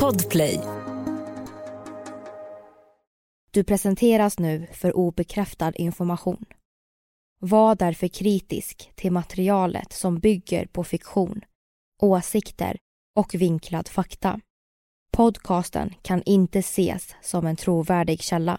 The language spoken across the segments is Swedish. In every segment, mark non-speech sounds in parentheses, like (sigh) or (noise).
Podplay. Du presenteras nu för obekräftad information. Var därför kritisk till materialet som bygger på fiktion, åsikter och vinklad fakta. Podcasten kan inte ses som en trovärdig källa.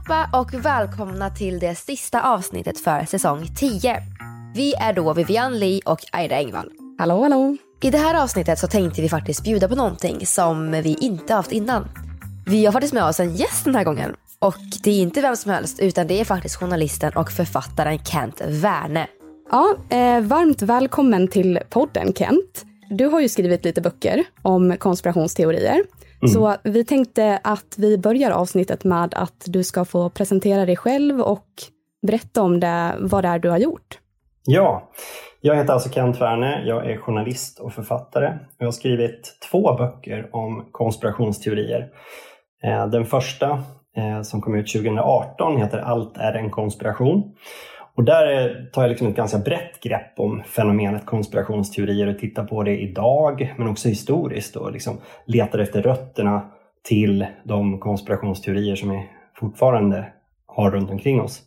Allihopa och välkomna till det sista avsnittet för säsong 10. Vi är då Vivian Lee och Aida Engvall. Hallå, hallå. I det här avsnittet så tänkte vi faktiskt bjuda på någonting som vi inte haft innan. Vi har faktiskt med oss en gäst den här gången. Och det är inte vem som helst utan det är faktiskt journalisten och författaren Kent Werne. Ja, eh, varmt välkommen till podden Kent. Du har ju skrivit lite böcker om konspirationsteorier. Mm. Så vi tänkte att vi börjar avsnittet med att du ska få presentera dig själv och berätta om det, vad det är du har gjort. Ja, jag heter alltså Kent Werner. Jag är journalist och författare. Jag har skrivit två böcker om konspirationsteorier. Eh, den första eh, som kom ut 2018 heter Allt är en konspiration. Och där tar jag liksom ett ganska brett grepp om fenomenet konspirationsteorier och tittar på det idag men också historiskt och liksom letar efter rötterna till de konspirationsteorier som vi fortfarande har runt omkring oss.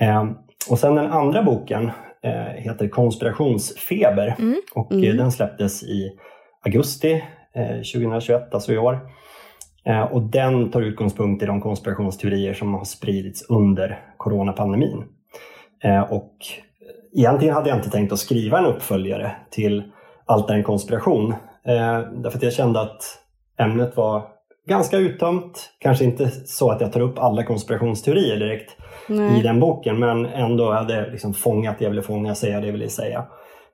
Eh, och sen den andra boken eh, heter Konspirationsfeber mm. och mm. den släpptes i augusti 2021, alltså i år. Och den tar utgångspunkt i de konspirationsteorier som har spridits under coronapandemin. Eh, och egentligen hade jag inte tänkt att skriva en uppföljare till Allt är en konspiration. Eh, därför att jag kände att ämnet var ganska uttömt. Kanske inte så att jag tar upp alla konspirationsteorier direkt Nej. i den boken men ändå hade jag liksom fångat det jag ville fånga, säga det jag ville säga.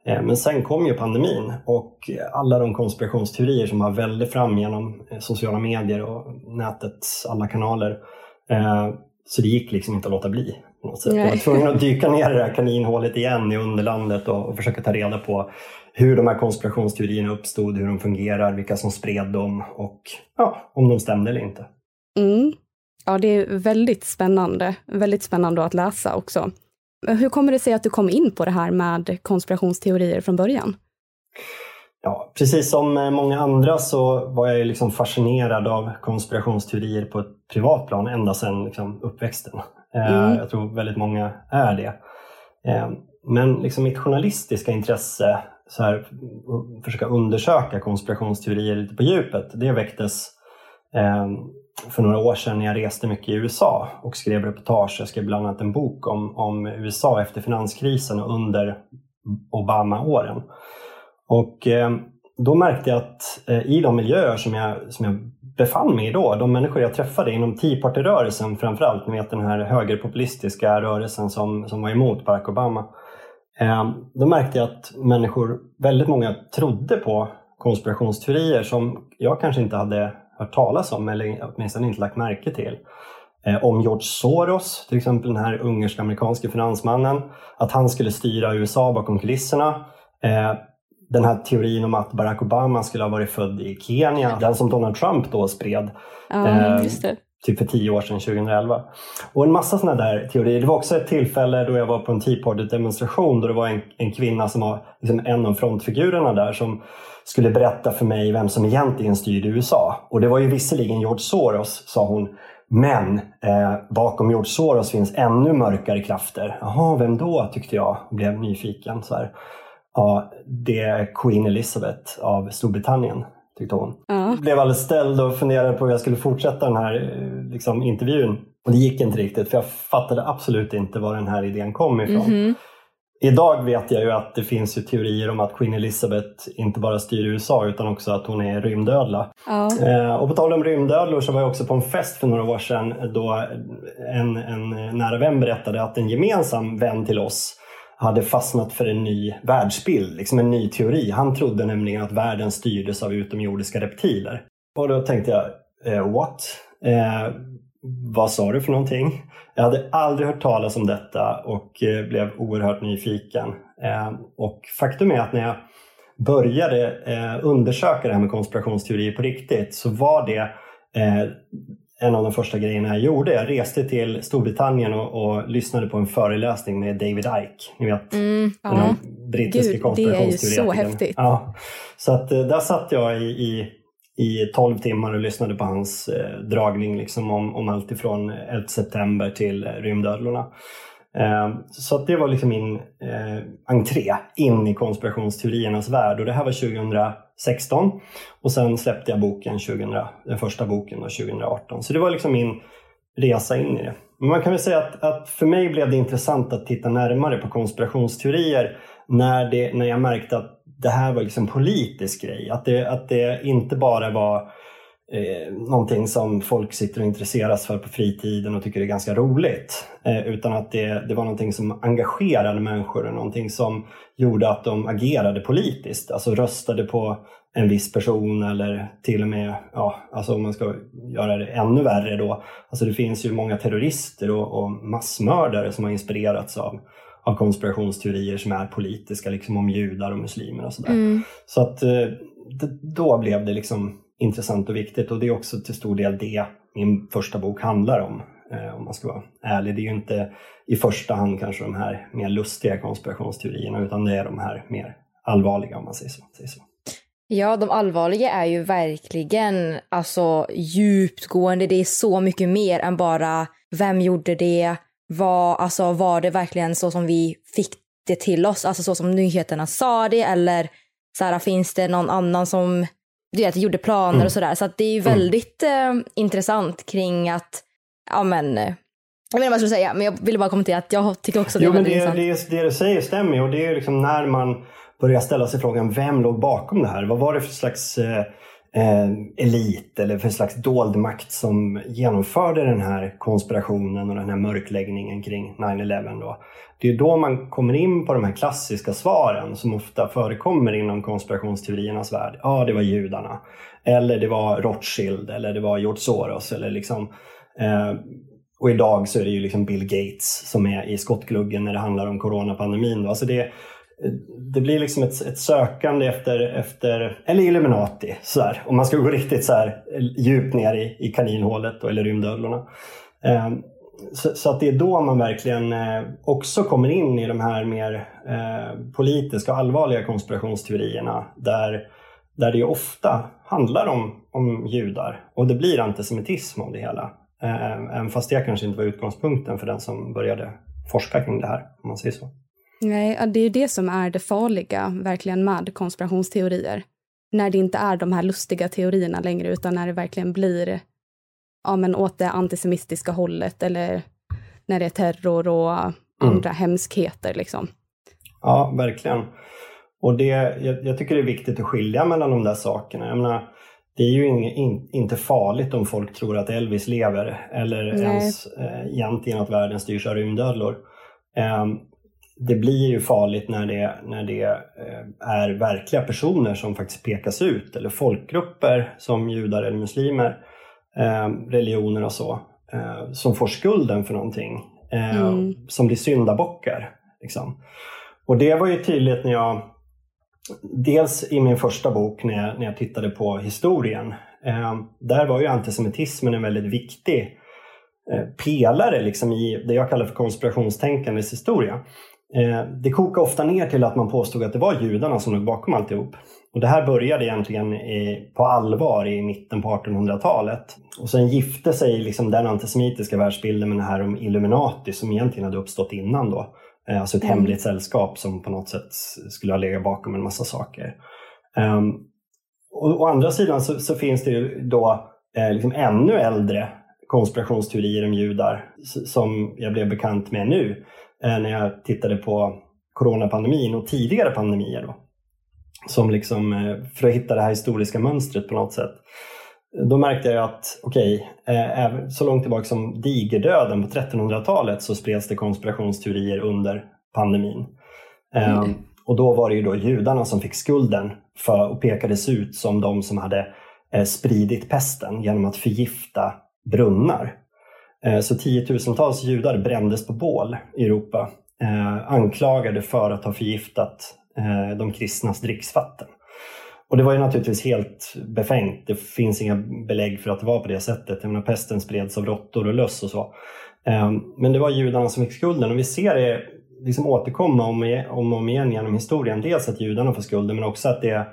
Eh, men sen kom ju pandemin och alla de konspirationsteorier som har väldigt fram genom sociala medier och nätets alla kanaler. Så det gick liksom inte att låta bli. Jag var tvungen att dyka ner i det här kaninhålet igen i underlandet och, och försöka ta reda på hur de här konspirationsteorierna uppstod, hur de fungerar, vilka som spred dem och ja, om de stämde eller inte. Mm. Ja, det är väldigt spännande. Väldigt spännande att läsa också. Hur kommer det sig att du kom in på det här med konspirationsteorier från början? Ja, precis som många andra så var jag liksom fascinerad av konspirationsteorier på ett privat plan ända sedan liksom uppväxten. Eh, mm. Jag tror väldigt många är det. Eh, men liksom mitt journalistiska intresse, så här, försöka undersöka konspirationsteorier lite på djupet, det väcktes eh, för några år sedan när jag reste mycket i USA och skrev reportage. Jag skrev bland annat en bok om, om USA efter finanskrisen och under Obama-åren. Och då märkte jag att i de miljöer som jag, som jag befann mig i då, de människor jag träffade inom Tea Party-rörelsen framförallt, ni vet den här högerpopulistiska rörelsen som, som var emot Barack Obama. Eh, då märkte jag att människor, väldigt många trodde på konspirationsteorier som jag kanske inte hade hört talas om eller åtminstone inte lagt märke till. Eh, om George Soros, till exempel den här ungersk-amerikanske finansmannen, att han skulle styra USA bakom kulisserna. Eh, den här teorin om att Barack Obama skulle ha varit född i Kenya, den som Donald Trump då spred. Ja, eh, typ för tio år sedan, 2011. Och en massa sådana där teorier. Det var också ett tillfälle då jag var på en Tea Party-demonstration då det var en, en kvinna som var liksom en av frontfigurerna där som skulle berätta för mig vem som egentligen styrde USA. Och det var ju visserligen George Soros, sa hon. Men eh, bakom George Soros finns ännu mörkare krafter. Jaha, vem då? tyckte jag och blev nyfiken. Så här. Ja, det är Queen Elizabeth av Storbritannien, tyckte hon. Ja. Blev alldeles ställd och funderade på hur jag skulle fortsätta den här liksom, intervjun. Och det gick inte riktigt, för jag fattade absolut inte var den här idén kom ifrån. Mm -hmm. Idag vet jag ju att det finns ju teorier om att Queen Elizabeth inte bara styr USA utan också att hon är rymdödla. Ja. Eh, och på tal om rymdödlor så var jag också på en fest för några år sedan då en, en nära vän berättade att en gemensam vän till oss hade fastnat för en ny världsbild, liksom en ny teori. Han trodde nämligen att världen styrdes av utomjordiska reptiler. Och då tänkte jag, eh, what? Eh, vad sa du för någonting? Jag hade aldrig hört talas om detta och eh, blev oerhört nyfiken. Eh, och faktum är att när jag började eh, undersöka det här med konspirationsteorier på riktigt så var det eh, en av de första grejerna jag gjorde. Jag reste till Storbritannien och, och lyssnade på en föreläsning med David Icke. Ni vet, mm, den ja. brittiske konspirationsteoretikern. Det är ju så häftigt. Ja. Så att, där satt jag i, i i 12 timmar och lyssnade på hans eh, dragning liksom om, om allt ifrån 11 september till eh, rymdödlorna. Eh, så att det var liksom min eh, entré in i konspirationsteoriernas värld och det här var 2016 och sen släppte jag boken 2000, den första boken då, 2018. Så det var liksom min resa in i det. Men man kan väl säga att, att för mig blev det intressant att titta närmare på konspirationsteorier när, det, när jag märkte att det här var liksom politisk grej. Att det, att det inte bara var eh, någonting som folk sitter och intresseras för på fritiden och tycker är ganska roligt. Eh, utan att det, det var någonting som engagerade människor och någonting som gjorde att de agerade politiskt. Alltså röstade på en viss person eller till och med, ja, alltså om man ska göra det ännu värre då, alltså det finns ju många terrorister och, och massmördare som har inspirerats av av konspirationsteorier som är politiska, liksom om judar och muslimer och sådär. Mm. Så att eh, då blev det liksom intressant och viktigt och det är också till stor del det min första bok handlar om. Eh, om man ska vara ärlig. Det är ju inte i första hand kanske de här mer lustiga konspirationsteorierna utan det är de här mer allvarliga om man säger så. Säger så. Ja, de allvarliga är ju verkligen alltså djupgående. Det är så mycket mer än bara vem gjorde det, var, alltså, var det verkligen så som vi fick det till oss? Alltså så som nyheterna sa det eller så här, finns det någon annan som du vet, gjorde planer mm. och sådär. Så att det är ju mm. väldigt mm. eh, intressant kring att, ja men, eh, jag vet inte vad jag skulle säga, men jag ville bara kommentera att jag tycker också det jo, är väldigt det, intressant. Det, det du säger stämmer och det är liksom när man börjar ställa sig frågan, vem låg bakom det här? Vad var det för slags eh, eh, elit eller för slags dold makt som genomförde den här konspirationen och den här mörkläggningen kring 9-11. Då. Det är då man kommer in på de här klassiska svaren som ofta förekommer inom konspirationsteoriernas värld. Ja, det var judarna. Eller det var Rothschild eller det var George Soros. Eller liksom, eh, och idag så är det ju liksom Bill Gates som är i skottgluggen när det handlar om coronapandemin. Då. Alltså det, det blir liksom ett, ett, sökande efter, efter eller Illuminati, så här, om man ska gå riktigt så här, djupt ner i, i kaninhålet då, eller rymdödlorna. Eh, så, så, att det är då man verkligen eh, också kommer in i de här mer eh, politiska och allvarliga konspirationsteorierna där, där det ofta handlar om, om judar och det blir antisemitism av det hela. Ehm, även fast det kanske inte var utgångspunkten för den som började forska kring det här, om man säger så. Nej, det är ju det som är det farliga verkligen med konspirationsteorier. När det inte är de här lustiga teorierna längre utan när det verkligen blir ja, men åt det antisemitiska hållet eller när det är terror och mm. andra hemskheter. Liksom. Ja, verkligen. Och det, jag, jag, tycker det är viktigt att skilja mellan de där sakerna. Jag menar, det är ju in, in, inte farligt om folk tror att Elvis lever eller Nej. ens eh, egentligen att världen styrs av rymdödlor. Um, det blir ju farligt när det, när det eh, är verkliga personer som faktiskt pekas ut eller folkgrupper som judar eller muslimer, eh, religioner och så, eh, som får skulden för någonting, mm. som blir syndabockar. Liksom. Och det var ju tydligt när jag, dels i min första bok när jag, när jag tittade på historien, där var ju antisemitismen en väldigt viktig pelare liksom i det jag kallar för konspirationstänkandets historia. Eh, det kokar ofta ner till att man påstod att det var judarna som låg bakom alltihop. Och det här började egentligen i, på allvar i mitten på 1800-talet. Och sen gifte sig liksom den antisemitiska världsbilden med det här om Illuminati som egentligen hade uppstått innan då. Eh, alltså ett mm. hemligt sällskap som på något sätt skulle ha legat bakom en massa saker. Um, och, å andra sidan så, så finns det ju då eh, liksom ännu äldre konspirationsteorier om judar som jag blev bekant med nu. Eh, när jag tittade på coronapandemin och tidigare pandemier. Då, som liksom, eh, för att hitta det här historiska mönstret på något sätt. Då märkte jag att, okej, okay, eh, så långt tillbaka som digerdöden på 1300-talet så spreds det konspirationsteorier under pandemin. Mm. Och då var det ju då judarna som fick skulden för och pekades ut som de som hade spridit pesten genom att förgifta brunnar. Eh, så tiotusentals judar brändes på bål i Europa, eh, anklagade för att ha förgiftat eh, de kristnas dricksvatten. Och det var ju naturligtvis helt befängt. Det finns inga belägg för att det var på det sättet. Jag menar, pesten spreds av råttor och löss och så. Eh, men det var judarna som fick skulden och vi ser det liksom återkomma om och om igen genom historien. Dels att judarna får skulden men också att det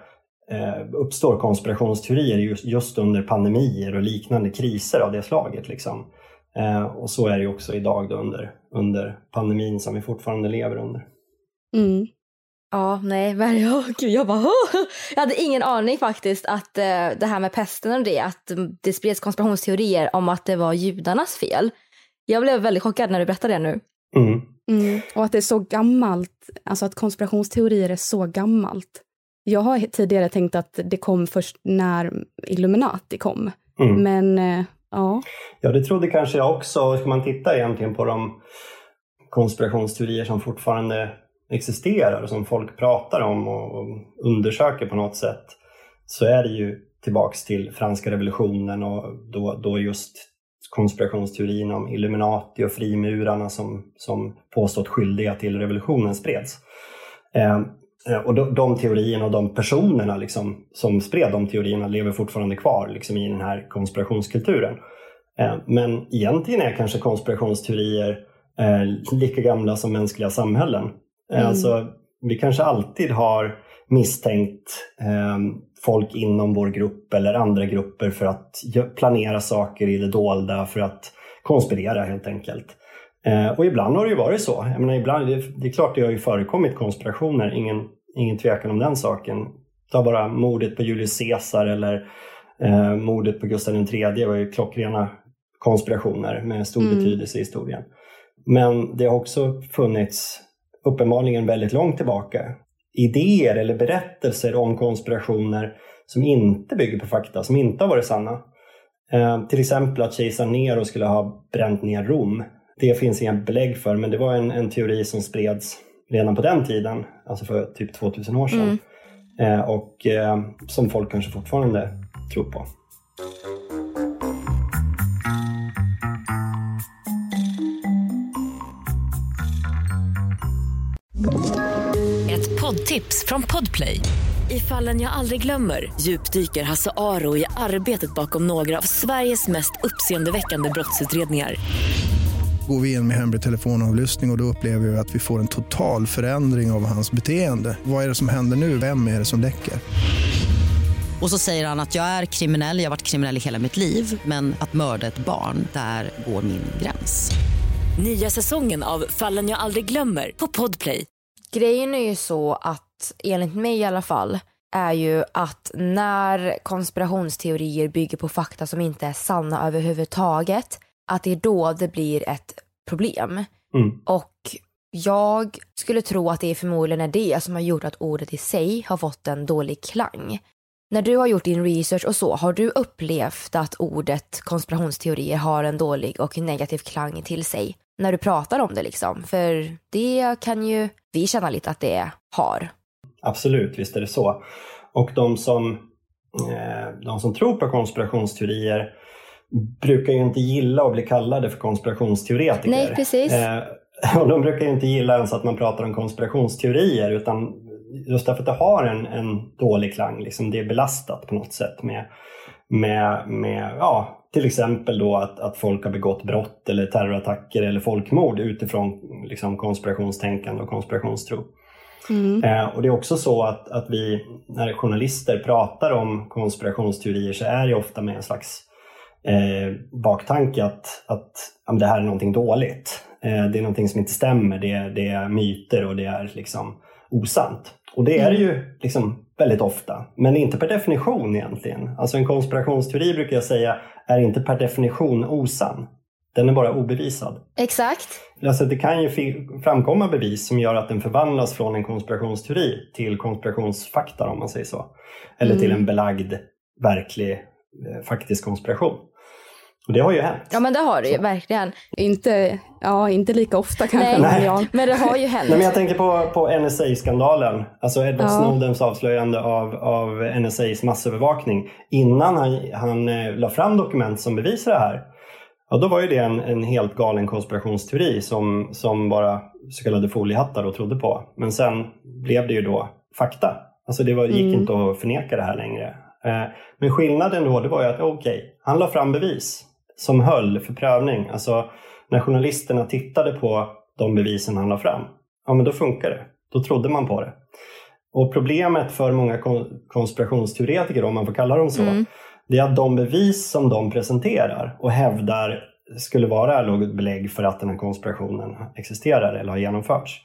eh, uppstår konspirationsteorier just under pandemier och liknande kriser av det slaget. Liksom. Eh, och så är det också idag då under, under pandemin som vi fortfarande lever under. Mm. Ja, nej, men jag, gud, jag bara, oh! jag hade ingen aning faktiskt att eh, det här med pesten och det, att det spreds konspirationsteorier om att det var judarnas fel. Jag blev väldigt chockad när du berättade det nu. Mm. Mm. Och att det är så gammalt, alltså att konspirationsteorier är så gammalt. Jag har tidigare tänkt att det kom först när Illuminati kom. Mm. Men eh, Ja. ja, det trodde kanske jag också. Ska man titta egentligen på de konspirationsteorier som fortfarande existerar och som folk pratar om och undersöker på något sätt så är det ju tillbaks till franska revolutionen och då, då just konspirationsteorin om Illuminati och frimurarna som, som påstått skyldiga till revolutionen spreds. Ehm, Eh, och de, de teorierna och de personerna liksom, som spred de teorierna lever fortfarande kvar liksom, i den här konspirationskulturen. Eh, men egentligen är kanske konspirationsteorier eh, lika gamla som mänskliga samhällen. Mm. Alltså, vi kanske alltid har misstänkt folk inom vår grupp eller andra grupper för att planera saker i det dolda, för att konspirera helt enkelt. Eh, och ibland har det ju varit så. Jag menar, ibland, det, det, är klart det har ju förekommit konspirationer, ingen, ingen tvekan om den saken. Ta bara mordet på Julius Caesar eller eh, mordet på Gustav III var ju klockrena konspirationer med stor mm. betydelse i historien. Men det har också funnits, uppenbarligen väldigt långt tillbaka, idéer eller berättelser om konspirationer som inte bygger på fakta, som inte har varit sanna. Eh, till exempel att kejsar Nero skulle ha bränt ner Rom. Det finns inga belägg för, men det var en, en teori som spreds redan på den tiden, alltså för typ 2000 år sedan. Mm. Eh, och eh, som folk kanske fortfarande tror på. Ett poddtips från Podplay. I fallen jag aldrig glömmer djupdyker Hasse Aro i arbetet bakom några av Sveriges mest uppseendeväckande brottsutredningar går vi in med hemlig telefonavlyssning och, och då upplever vi att vi får en total förändring av hans beteende. Vad är det som händer nu? Vem är det som läcker? Och så säger han att jag är kriminell, jag har varit kriminell i hela mitt liv men att mörda ett barn, där går min gräns. Nya säsongen av Fallen jag aldrig glömmer på Podplay. Grejen är ju så att, enligt mig i alla fall, är ju att när konspirationsteorier bygger på fakta som inte är sanna överhuvudtaget att det är då det blir ett problem. Mm. Och jag skulle tro att det är förmodligen är det som har gjort att ordet i sig har fått en dålig klang. När du har gjort din research och så, har du upplevt att ordet konspirationsteorier har en dålig och negativ klang till sig? När du pratar om det liksom? För det kan ju vi känna lite att det har. Absolut, visst är det så. Och de som, eh, de som tror på konspirationsteorier brukar ju inte gilla att bli kallade för konspirationsteoretiker. Nej, precis. Eh, (laughs) och de brukar ju inte gilla ens att man pratar om konspirationsteorier utan just därför att det har en, en dålig klang. Liksom det är belastat på något sätt med, med, med ja, till exempel då att, att folk har begått brott eller terrorattacker eller folkmord utifrån liksom, konspirationstänkande och konspirationstro. Mm. Eh, och det är också så att, att vi, när journalister pratar om konspirationsteorier så är det ofta med en slags eh, baktanke att, att ja, det här är någonting dåligt. Eh, det är någonting som inte stämmer, det är, det är myter och det är liksom osant. Och det är det ju liksom väldigt ofta, men inte per definition egentligen. Alltså en konspirationsteori brukar jag säga är inte per definition osann. Den är bara obevisad. Exakt. Alltså det kan ju framkomma bevis som gör att den förvandlas från en konspirationsteori till konspirationsfakta om man säger så. Eller till Mm. en belagd, verklig, eh, faktisk konspiration. Och det har ju hänt. Ja men det har det ju verkligen. Inte, ja, inte lika ofta kanske. Nej. Men ja. Men det har ju hänt. Nej, men jag tänker på, på NSA-skandalen, alltså Edward Ja. Snowdens avslöjande av, av NSAs massövervakning. Innan han, han eh, la fram dokument som bevisar det här, ja, då var ju det en, en helt galen konspirationsteori som, som bara så kallade foliehattar då trodde på. Men sen blev det ju då fakta. Alltså det var, gick Mm. inte att förneka det här längre. Eh, men skillnaden då det var ju att okej, han la fram bevis som höll för prövning. Alltså när journalisterna tittade på de bevisen han la fram, ja men då funkar det. Då trodde man på det. Och problemet för många kon- konspirationsteoretiker, om man får kalla dem så, Mm. det är att de bevis som de presenterar och hävdar skulle vara något belägg för att den här konspirationen existerar eller har genomförts.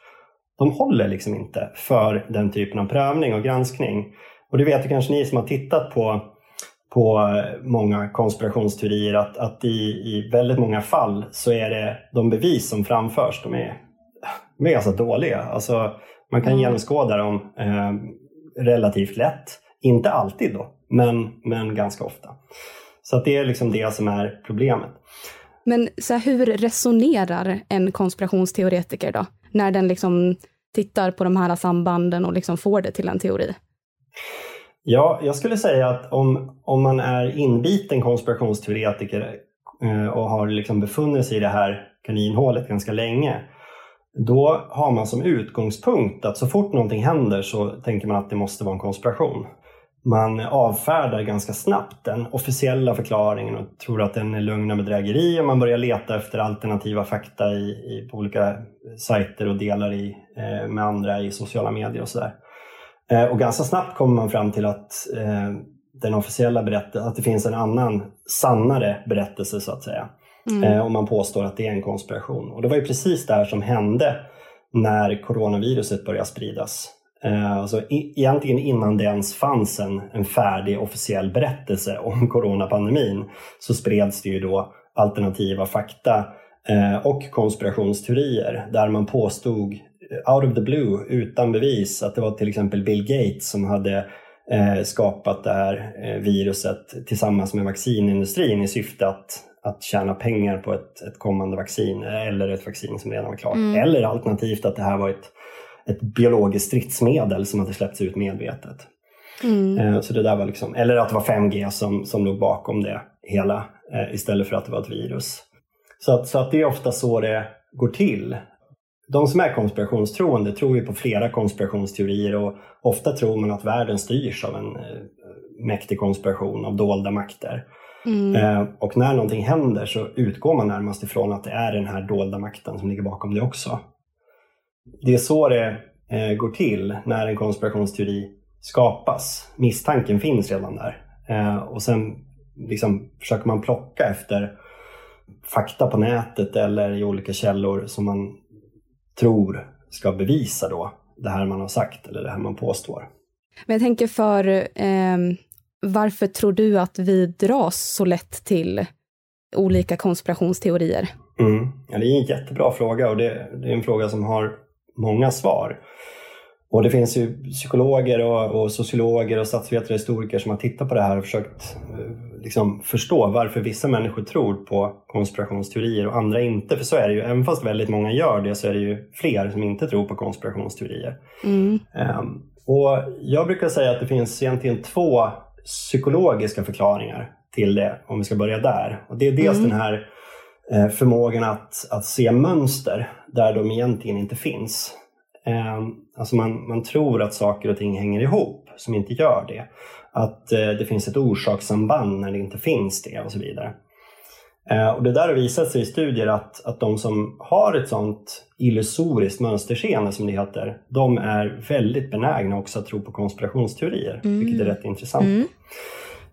De håller liksom inte för den typen av prövning och granskning. Och det vet ju kanske ni som har tittat på, på många konspirationsteorier att, att i, i väldigt många fall så är det de bevis som framförs, de är, de är ganska dåliga. Alltså, man kan Mm. genomskåda dem eh, relativt lätt. Inte alltid då, men, men ganska ofta. Så det är liksom det som är problemet. Men så här, hur resonerar en konspirationsteoretiker då? När den liksom tittar på de här sambanden och liksom får det till en teori. Ja, jag skulle säga att om, om man är inbiten konspirationsteoretiker eh, och har liksom befunnit sig i det här kaninhålet ganska länge, då har man som utgångspunkt att så fort någonting händer så tänker man att det måste vara en konspiration. Man avfärdar ganska snabbt den officiella förklaringen och tror att den är lögn och bedrägeri och man börjar leta efter alternativa fakta i, i, på olika sajter och delar i, eh, med andra i sociala medier och sådär. Eh, och ganska snabbt kommer man fram till att eh, den officiella berättelsen, att det finns en annan sannare berättelse så att säga. Eh, och man påstår att det är en konspiration. Och det var ju precis det här som hände när coronaviruset började spridas. Alltså egentligen innan det ens fanns en, en färdig officiell berättelse om (laughs) coronapandemin så spreds det ju då alternativa fakta och konspirationsteorier där man påstod out of the blue, utan bevis, att det var till exempel Bill Gates som hade eh, skapat det här eh, viruset tillsammans med vaccinindustrin i syfte att, att tjäna pengar på ett, ett kommande vaccin eller ett vaccin som redan var klart. Mm. Eller alternativt att det här var ett, ett biologiskt stridsmedel som hade släppts ut medvetet. Mm. Eh, Så det där var liksom, eller att det var 5G som, som låg bakom det hela istället för att det var ett virus. Så att, så att det är ofta så det går till. De som är konspirationstroende tror ju på flera konspirationsteorier och ofta tror man att världen styrs av en eh, mäktig konspiration av dolda makter. Mm. Eh, och när någonting händer så utgår man närmast ifrån att det är den här dolda makten som ligger bakom det också. Det är så det eh, går till när en konspirationsteori skapas. Misstanken finns redan där. Och sen liksom försöker man plocka efter fakta på nätet eller i olika källor som man tror ska bevisa då det här man har sagt eller det här man påstår. Men jag tänker för, ehm, varför tror du att vi dras så lätt till olika konspirationsteorier? Mm. Ja, det är en jättebra fråga och det, det är en fråga som har många svar. Och det finns ju psykologer och, och sociologer och statsvetare och historiker som har tittat på det här och försökt eh, liksom, förstå varför vissa människor tror på konspirationsteorier och andra inte. För så är det ju, även fast väldigt många gör det så är det ju fler som inte tror på konspirationsteorier. Mm. Ehm, och jag brukar säga att det finns egentligen två psykologiska förklaringar till det, om vi ska börja där. Och det är dels Mm. den här eh, förmågan att, att se mönster där de egentligen inte finns. Ehm, alltså man, man tror att saker och ting hänger ihop, som inte gör det. Att eh, det finns ett orsakssamband när det inte finns det och så vidare. Eh, och det där har visat sig i studier att, att de som har ett sånt illusoriskt mönsterseende som det heter, de är väldigt benägna också att tro på konspirationsteorier, Mm. vilket är rätt intressant. Mm.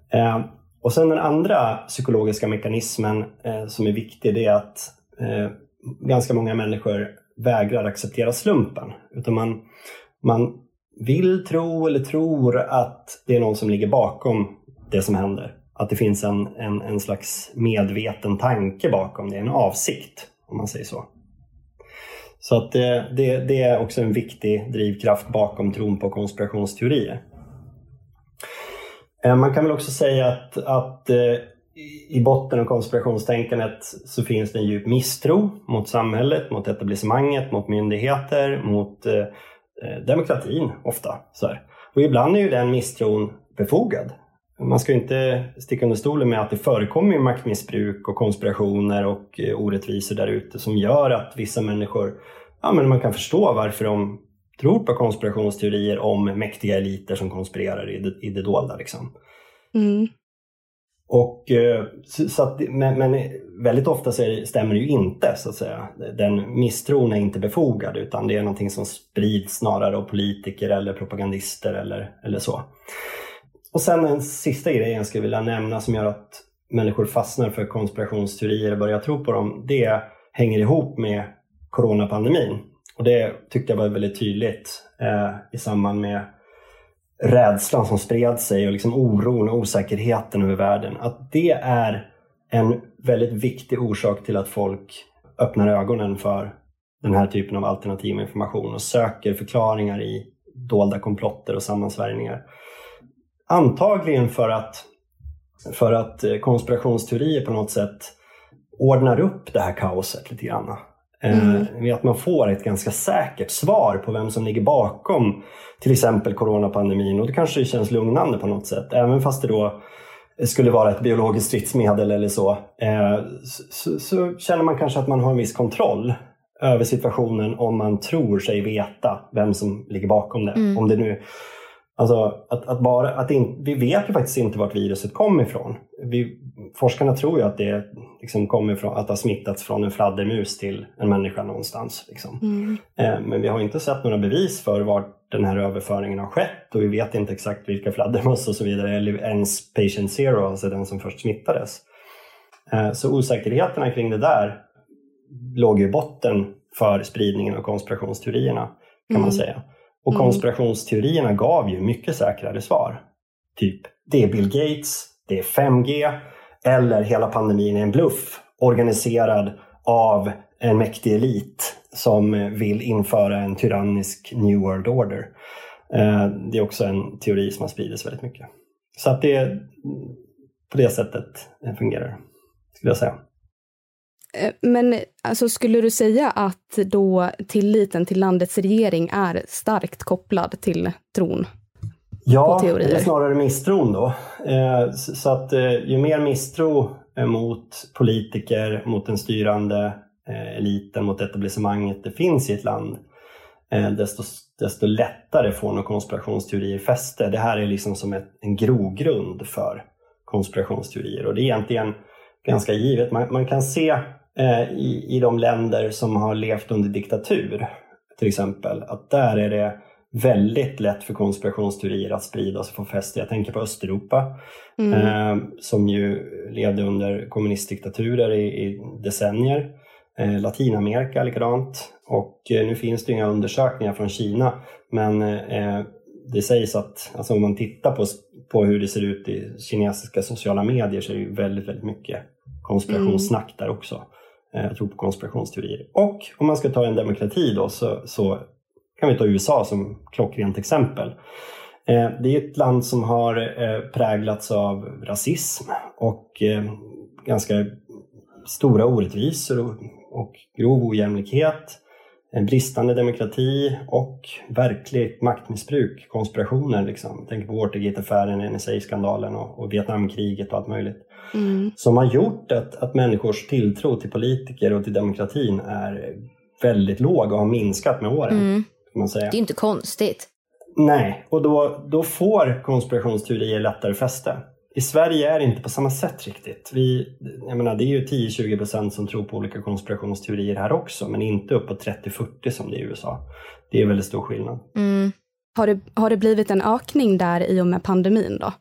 Eh, och sen den andra psykologiska mekanismen eh, som är viktig, det är att eh, ganska många människor vägrar acceptera slumpen. Utan man, man vill tro eller tror att det är någon som ligger bakom det som händer. att det finns en, en, en slags medveten tanke bakom det, en avsikt om man säger så. Så att det, det, det, är också en viktig drivkraft bakom tron på konspirationsteorier. Eh, man kan väl också säga att, att eh, i botten av konspirationstänkandet så finns det en djup misstro mot samhället, mot etablissemanget, mot myndigheter, mot eh, eh demokratin ofta. Så här. Och ibland är ju den misstron befogad. Man ska inte sticka under stolen med att det förekommer maktmissbruk och konspirationer och eh, orättvisor där ute som gör att vissa människor, ja men man kan förstå varför de tror på konspirationsteorier om mäktiga eliter som konspirerar i det, i det dolda. Liksom. Mm. Och, eh, så att, men, men, väldigt ofta så stämmer det ju inte så att säga. Den misstron är inte befogad utan det är någonting som sprids snarare av politiker eller propagandister eller, eller så. Och sen en sista grej jag skulle vilja nämna som gör att människor fastnar för konspirationsteorier och börjar tro på dem. Det hänger ihop med coronapandemin. Och det tyckte jag var väldigt tydligt eh, i samband med rädslan som spred sig och liksom oron och osäkerheten över världen. Att det är en väldigt viktig orsak till att folk öppnar ögonen för den här typen av alternativ information och söker förklaringar i dolda komplotter och sammansvärjningar. Antagligen för att, för att konspirationsteorier på något sätt ordnar upp det här kaoset lite grann. Mm. Eh, att man får ett ganska säkert svar på vem som ligger bakom till exempel coronapandemin och det kanske känns lugnande på något sätt. Även fast det då skulle vara ett biologiskt stridsmedel eller så, eh, så, så känner man kanske att man har en viss kontroll över situationen om man tror sig veta vem som ligger bakom det. Mm. Om det nu Alltså att, att bara, att in, vi vet ju faktiskt inte vart viruset kommer ifrån. Vi, forskarna tror ju att det liksom kommer från, att har smittats från en fladdermus till en människa någonstans. Liksom. Mm. Eh, men vi har inte sett några bevis för var den här överföringen har skett och vi vet inte exakt vilka fladdermöss och så vidare, eller ens patient zero, alltså den som först smittades. Eh, så osäkerheterna kring det där låg i botten för spridningen av konspirationsteorierna kan mm. man säga. Och mm. konspirationsteorierna gav ju mycket säkrare svar. Typ, det är Bill Gates, det är 5G eller hela pandemin är en bluff organiserad av en mäktig elit som vill införa en tyrannisk New World Order. Eh, det är också en teori som har spridits väldigt mycket. Så att det är på det sättet fungerar, skulle jag säga. Eh, men alltså, skulle du säga att då tilliten till landets regering är starkt kopplad till tron? Ja, eller snarare misstron då. Eh, så att eh, ju mer misstro mot politiker, mot den styrande eliten, mot etablissemanget det finns i ett land, desto, desto lättare får nog konspirationsteorier fäste. Det här är liksom som ett, en grogrund för konspirationsteorier och det är egentligen ganska givet. Man, man kan se Eh, i, i de länder som har levt under diktatur, till exempel, att där är det väldigt lätt för konspirationsteorier att spridas och få fäste. Jag tänker på Östeuropa mm. eh, som ju levde under kommunistdiktaturer i, i decennier. Eh, Latinamerika likadant. Och eh, nu finns det inga undersökningar från Kina men eh, det sägs att alltså om man tittar på, på hur det ser ut i kinesiska sociala medier så är det väldigt, väldigt mycket konspirationssnack mm. där också. Jag eh, tror på konspirationsteorier. Och om man ska ta en demokrati då så, så kan vi ta USA som klockrent exempel. Eh, det är ett land som har eh, präglats av rasism och ganska stora orättvisor och grov ojämlikhet, bristande demokrati och verkligt maktmissbruk, konspirationer. Liksom. Tänk på Watergate-affären, NSA-skandalen och Vietnamkriget och allt möjligt. Mm. Som har gjort att, att människors tilltro till politiker och till demokratin är väldigt låg och har minskat med åren. Mm. Man säga. Det är inte konstigt. Nej, och då, då får konspirationsteorier lättare fäste. I Sverige är det inte på samma sätt riktigt. Vi, jag menar, det är ju 10-20 procent som tror på olika konspirationsteorier här också, men inte upp på 30-40 som det är i USA. Det är väldigt stor skillnad. Mm. Har, det, har det blivit en ökning där i och med pandemin då?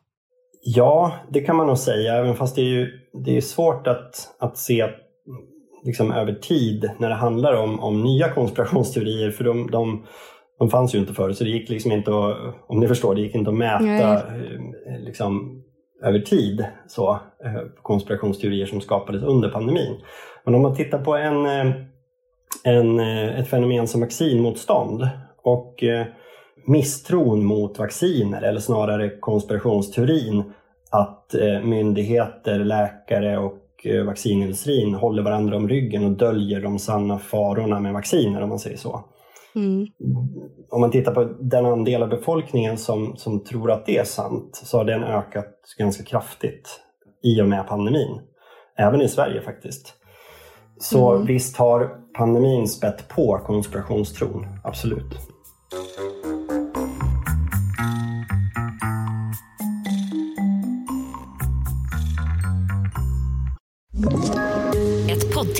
Ja, det kan man nog säga, även fast det är, ju, det är svårt att, att se liksom, över tid när det handlar om, om nya konspirationsteorier, för de, de, de fanns ju inte förr, så det gick liksom inte att, om ni förstår, det gick inte att mäta eh, liksom, över tid, så, eh, konspirationsteorier som skapades under pandemin. Men om man tittar på en, eh, en, ett fenomen som vaccinmotstånd och misstron mot vacciner, eller snarare konspirationsteorin att myndigheter, läkare och vaccinindustrin håller varandra om ryggen och döljer de sanna farorna med vacciner, om man säger så. Mm. Om man tittar på den andel av befolkningen som, som tror att det är sant så har den ökat ganska kraftigt i och med pandemin. Även i Sverige faktiskt. Så mm. visst har pandemin spett på konspirationstron, absolut.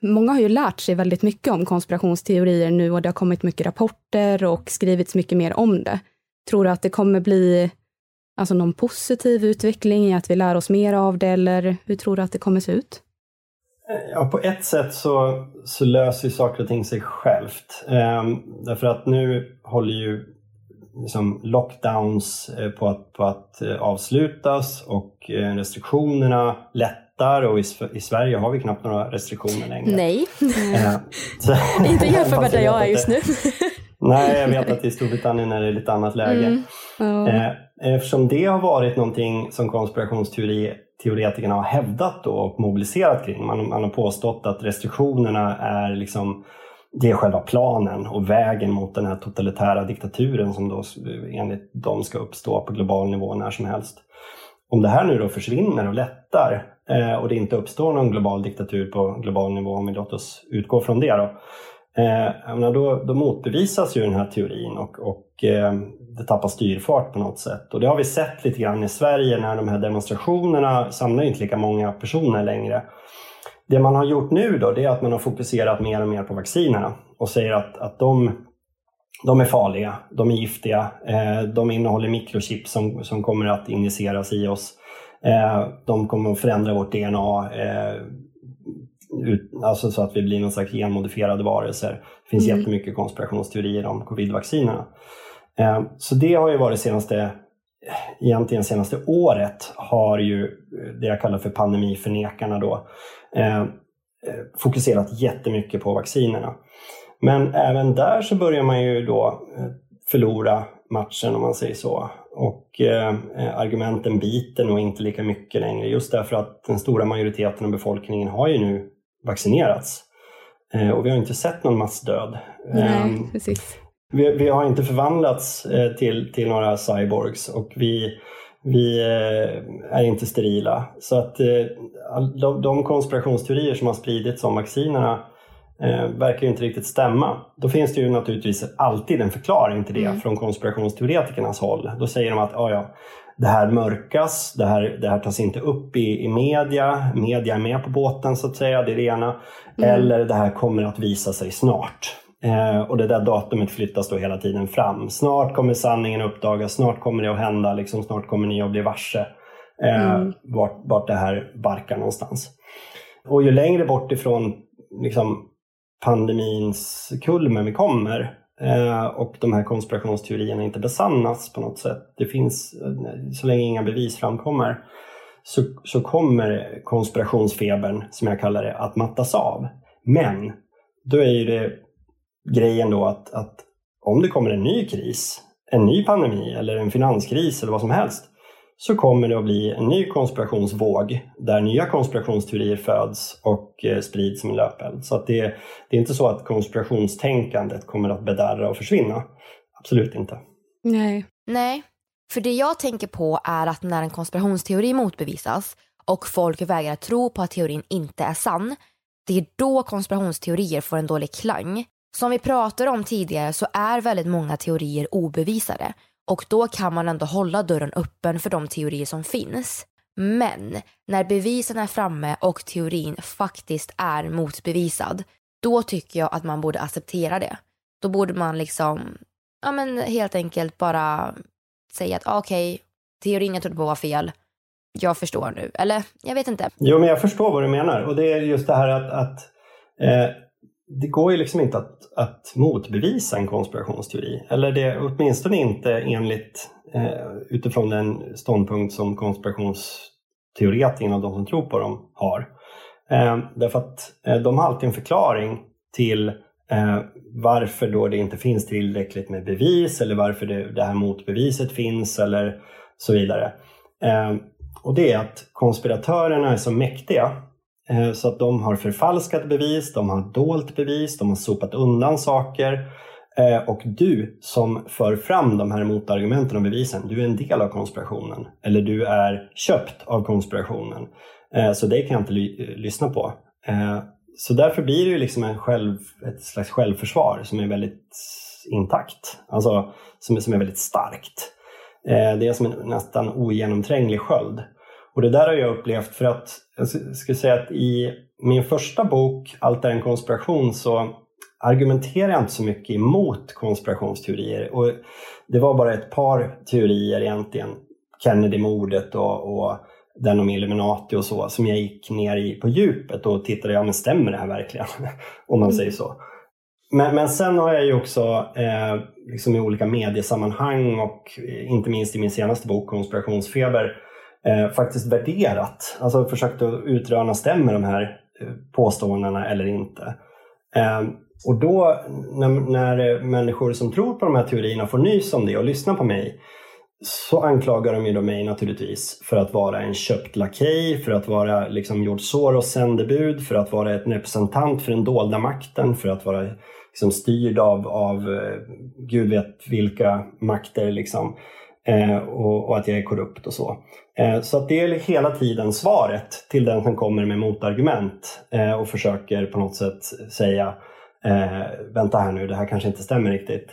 många har ju lärt sig väldigt mycket om konspirationsteorier nu och det har kommit mycket rapporter och skrivits mycket mer om det. Tror du att det kommer bli alltså någon positiv utveckling i att vi lär oss mer av det eller hur tror du att det kommer se ut? Ja, på ett sätt så, så löser saker och ting sig självt. Ehm, därför att nu håller ju liksom lockdowns eh, på att, på att eh, avslutas och eh, restriktionerna lätt lättar och i, i, Sverige har vi knappt några restriktioner längre. Nej, eh, inte jämfört med där jag (laughs) är just nu. Nej, jag vet att i Storbritannien är det lite annat läge. Mm. Oh. Eftersom det har varit någonting som konspirationsteoretikerna har hävdat och mobiliserat kring. Man, man har påstått att restriktionerna är liksom det är själva planen och vägen mot den här totalitära diktaturen som då enligt dem ska uppstå på global nivå när som helst. Om det här nu då försvinner och lättar eh, och det inte uppstår någon global diktatur på global nivå, om vi låter oss utgå från det då, eh, då, då motbevisas ju den här teorin och, och eh, det tappar styrfart på något sätt. Och det har vi sett lite grann i Sverige när de här demonstrationerna samlar inte lika många personer längre. Det man har gjort nu då, det är att man har fokuserat mer och mer på vaccinerna och säger att, att de de är farliga, de är giftiga, eh, de innehåller mikrochip som, som kommer att injiceras i oss. Eh, de kommer att förändra vårt DNA eh, ut, alltså så att vi blir någon slags genmodifierade varelser. Det finns mm. jättemycket konspirationsteorier om covid-vaccinerna. Så det har ju varit senaste, egentligen senaste året har ju det jag kallar för pandemiförnekarna då fokuserat jättemycket på vaccinerna. Men även där så börjar man ju då eh, förlora matchen om man säger så. Och eh, argumenten biter nog inte lika mycket längre just därför att den stora majoriteten av befolkningen har ju nu vaccinerats. Eh, och vi har inte sett någon massdöd. Nej, eh, precis. Vi, vi, har inte förvandlats eh, till, till några cyborgs och vi, vi eh, är inte sterila. Så att de, de konspirationsteorier som har spridits om vaccinerna eh, verkar inte riktigt stämma. Då finns det ju naturligtvis alltid en förklaring till det mm. från konspirationsteoretikernas håll. Då säger de att ah, ja, det här mörkas, det här, det här tas inte upp i, i media, media är med på båten så att säga, det är det ena. Mm. Eller det här kommer att visa sig snart. Eh, och det där datumet flyttas då hela tiden fram. Snart kommer sanningen uppdagas, snart kommer det att hända, liksom, snart kommer ni att bli varse eh, mm. vart, vart det här barkar någonstans. Och ju längre bort ifrån liksom, pandemins kulmen vi kommer eh, och de här konspirationsteorierna inte besannas på något sätt. Det finns, eh, så länge inga bevis framkommer, så, så kommer konspirationsfebern, som jag kallar det, att mattas av. Men då är ju det grejen då att, att om det kommer en ny kris, en ny pandemi eller en finanskris eller vad som helst, så kommer det att bli en ny konspirationsvåg där nya konspirationsteorier föds och eh, sprids som en löpeld. Så att det, det är inte så att konspirationstänkandet kommer att bedarra och försvinna. Absolut inte. Nej. Nej, för det jag tänker på är att när en konspirationsteori motbevisas och folk vägrar tro på att teorin inte är sann, det är då konspirationsteorier får en dålig klang. Som vi pratade om tidigare så är väldigt många teorier obevisade och då kan man ändå hålla dörren öppen för de teorier som finns. Men när bevisen är framme och teorin faktiskt är motbevisad, då tycker jag att man borde acceptera det. Då borde man liksom, ja men helt enkelt bara säga att ah, okej, okay, teorin jag trodde på var fel. Jag förstår nu. Eller jag vet inte. Jo, men jag förstår vad du menar. Och det är just det här att, att eh, det går ju liksom inte att, att motbevisa en konspirationsteori. Eller det åtminstone inte enligt eh, utifrån den ståndpunkt som konspirationsteoretikerna de som tror på dem har. Eh, därför att eh, de har alltid en förklaring till eh, varför då det inte finns tillräckligt med bevis eller varför det, det här motbeviset finns eller så vidare. Eh, och det är att konspiratörerna är så mäktiga Eh, så att de har förfalskat bevis, de har dolt bevis, de har sopat undan saker. Eh, och du som för fram de här motargumenten och bevisen, du är en del av konspirationen. Eller du är köpt av konspirationen. Eh, så det kan jag inte lyssna på. Så därför blir det ju liksom en själv, ett slags självförsvar som är väldigt intakt. Alltså som är, som är väldigt starkt. Det är som en nästan ogenomtränglig sköld. Och det där har jag upplevt för att, jag skulle säga att i min första bok, Allt är en konspiration, så argumenterar jag inte så mycket emot konspirationsteorier. Och det var bara ett par teorier egentligen, Kennedy-mordet och, och den om Illuminati och så, som jag gick ner i på djupet och tittade, ja men stämmer det här verkligen? (laughs) om man mm. säger så. Men, men sen har jag ju också eh, liksom i olika mediesammanhang och inte minst i min senaste bok Konspirationsfeber eh, faktiskt värderat, alltså försökt att utröna stämmer de här eh, påståendena eller inte. Eh, och då när, när, människor som tror på de här teorierna får nys om det och lyssnar på mig så anklagar de ju då mig naturligtvis för att vara en köpt lakej, för att vara liksom George Soros sändebud, för att vara en representant för den dolda makten, för att vara liksom styrd av, av eh, gud vet vilka makter. Liksom. Eh, och, och, att jag är korrupt och så. Eh, så att det är hela tiden svaret till den som kommer med motargument eh, och försöker på något sätt säga eh, vänta här nu, det här kanske inte stämmer riktigt.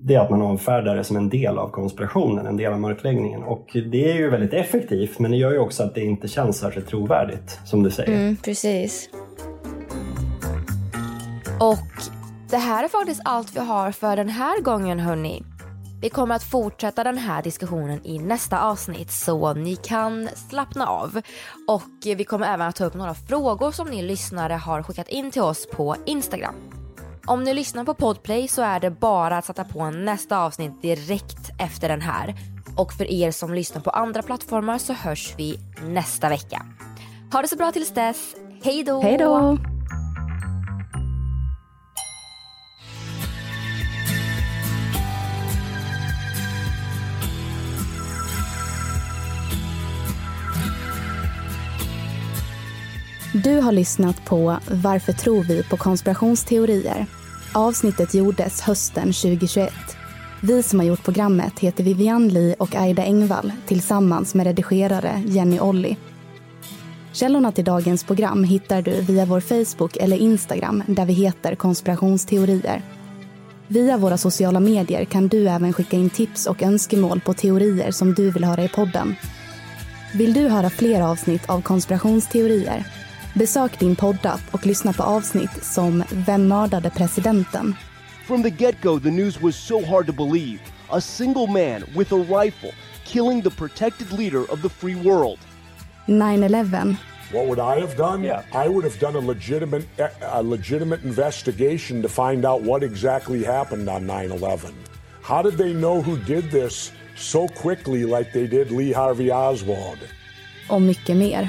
Det är att man avfärdar det som en del av konspirationen, en del av mörkläggningen. Och det är ju väldigt effektivt men det gör ju också att det inte känns särskilt trovärdigt, som du säger. Mm, precis. Och det här är faktiskt allt vi har för den här gången hörni. Vi kommer att fortsätta den här diskussionen i nästa avsnitt så ni kan slappna av. Och vi kommer även att ta upp några frågor som ni lyssnare har skickat in till oss på Instagram. Om ni lyssnar på Podplay så är det bara att sätta på nästa avsnitt direkt efter den här. Och för er som lyssnar på andra plattformar så hörs vi nästa vecka. Ha det så bra tills dess. Hej då! Hej då! Du har lyssnat på Varför tror vi på konspirationsteorier? Avsnittet gjordes hösten 2021. Vi som har gjort programmet heter Vivian Lee och Aida Engvall tillsammans med redigerare Jenny Olli. Källorna till dagens program hittar du via vår Facebook eller Instagram där vi heter konspirationsteorier. Via våra sociala medier kan du även skicka in tips och önskemål på teorier som du vill höra i podden. Vill du höra fler avsnitt av konspirationsteorier? Besök din poddapp och lyssna på avsnitt som Vem mördade presidenten? From the get-go the news was so hard to believe. A single man with a rifle killing the protected leader of the free world. 9-11. What would I have done? Yeah. I would have done a legitimate a legitimate investigation to find out what exactly happened on 9/11. How did they know who did this so quickly like they did Lee Harvey Oswald? Och mycket mer.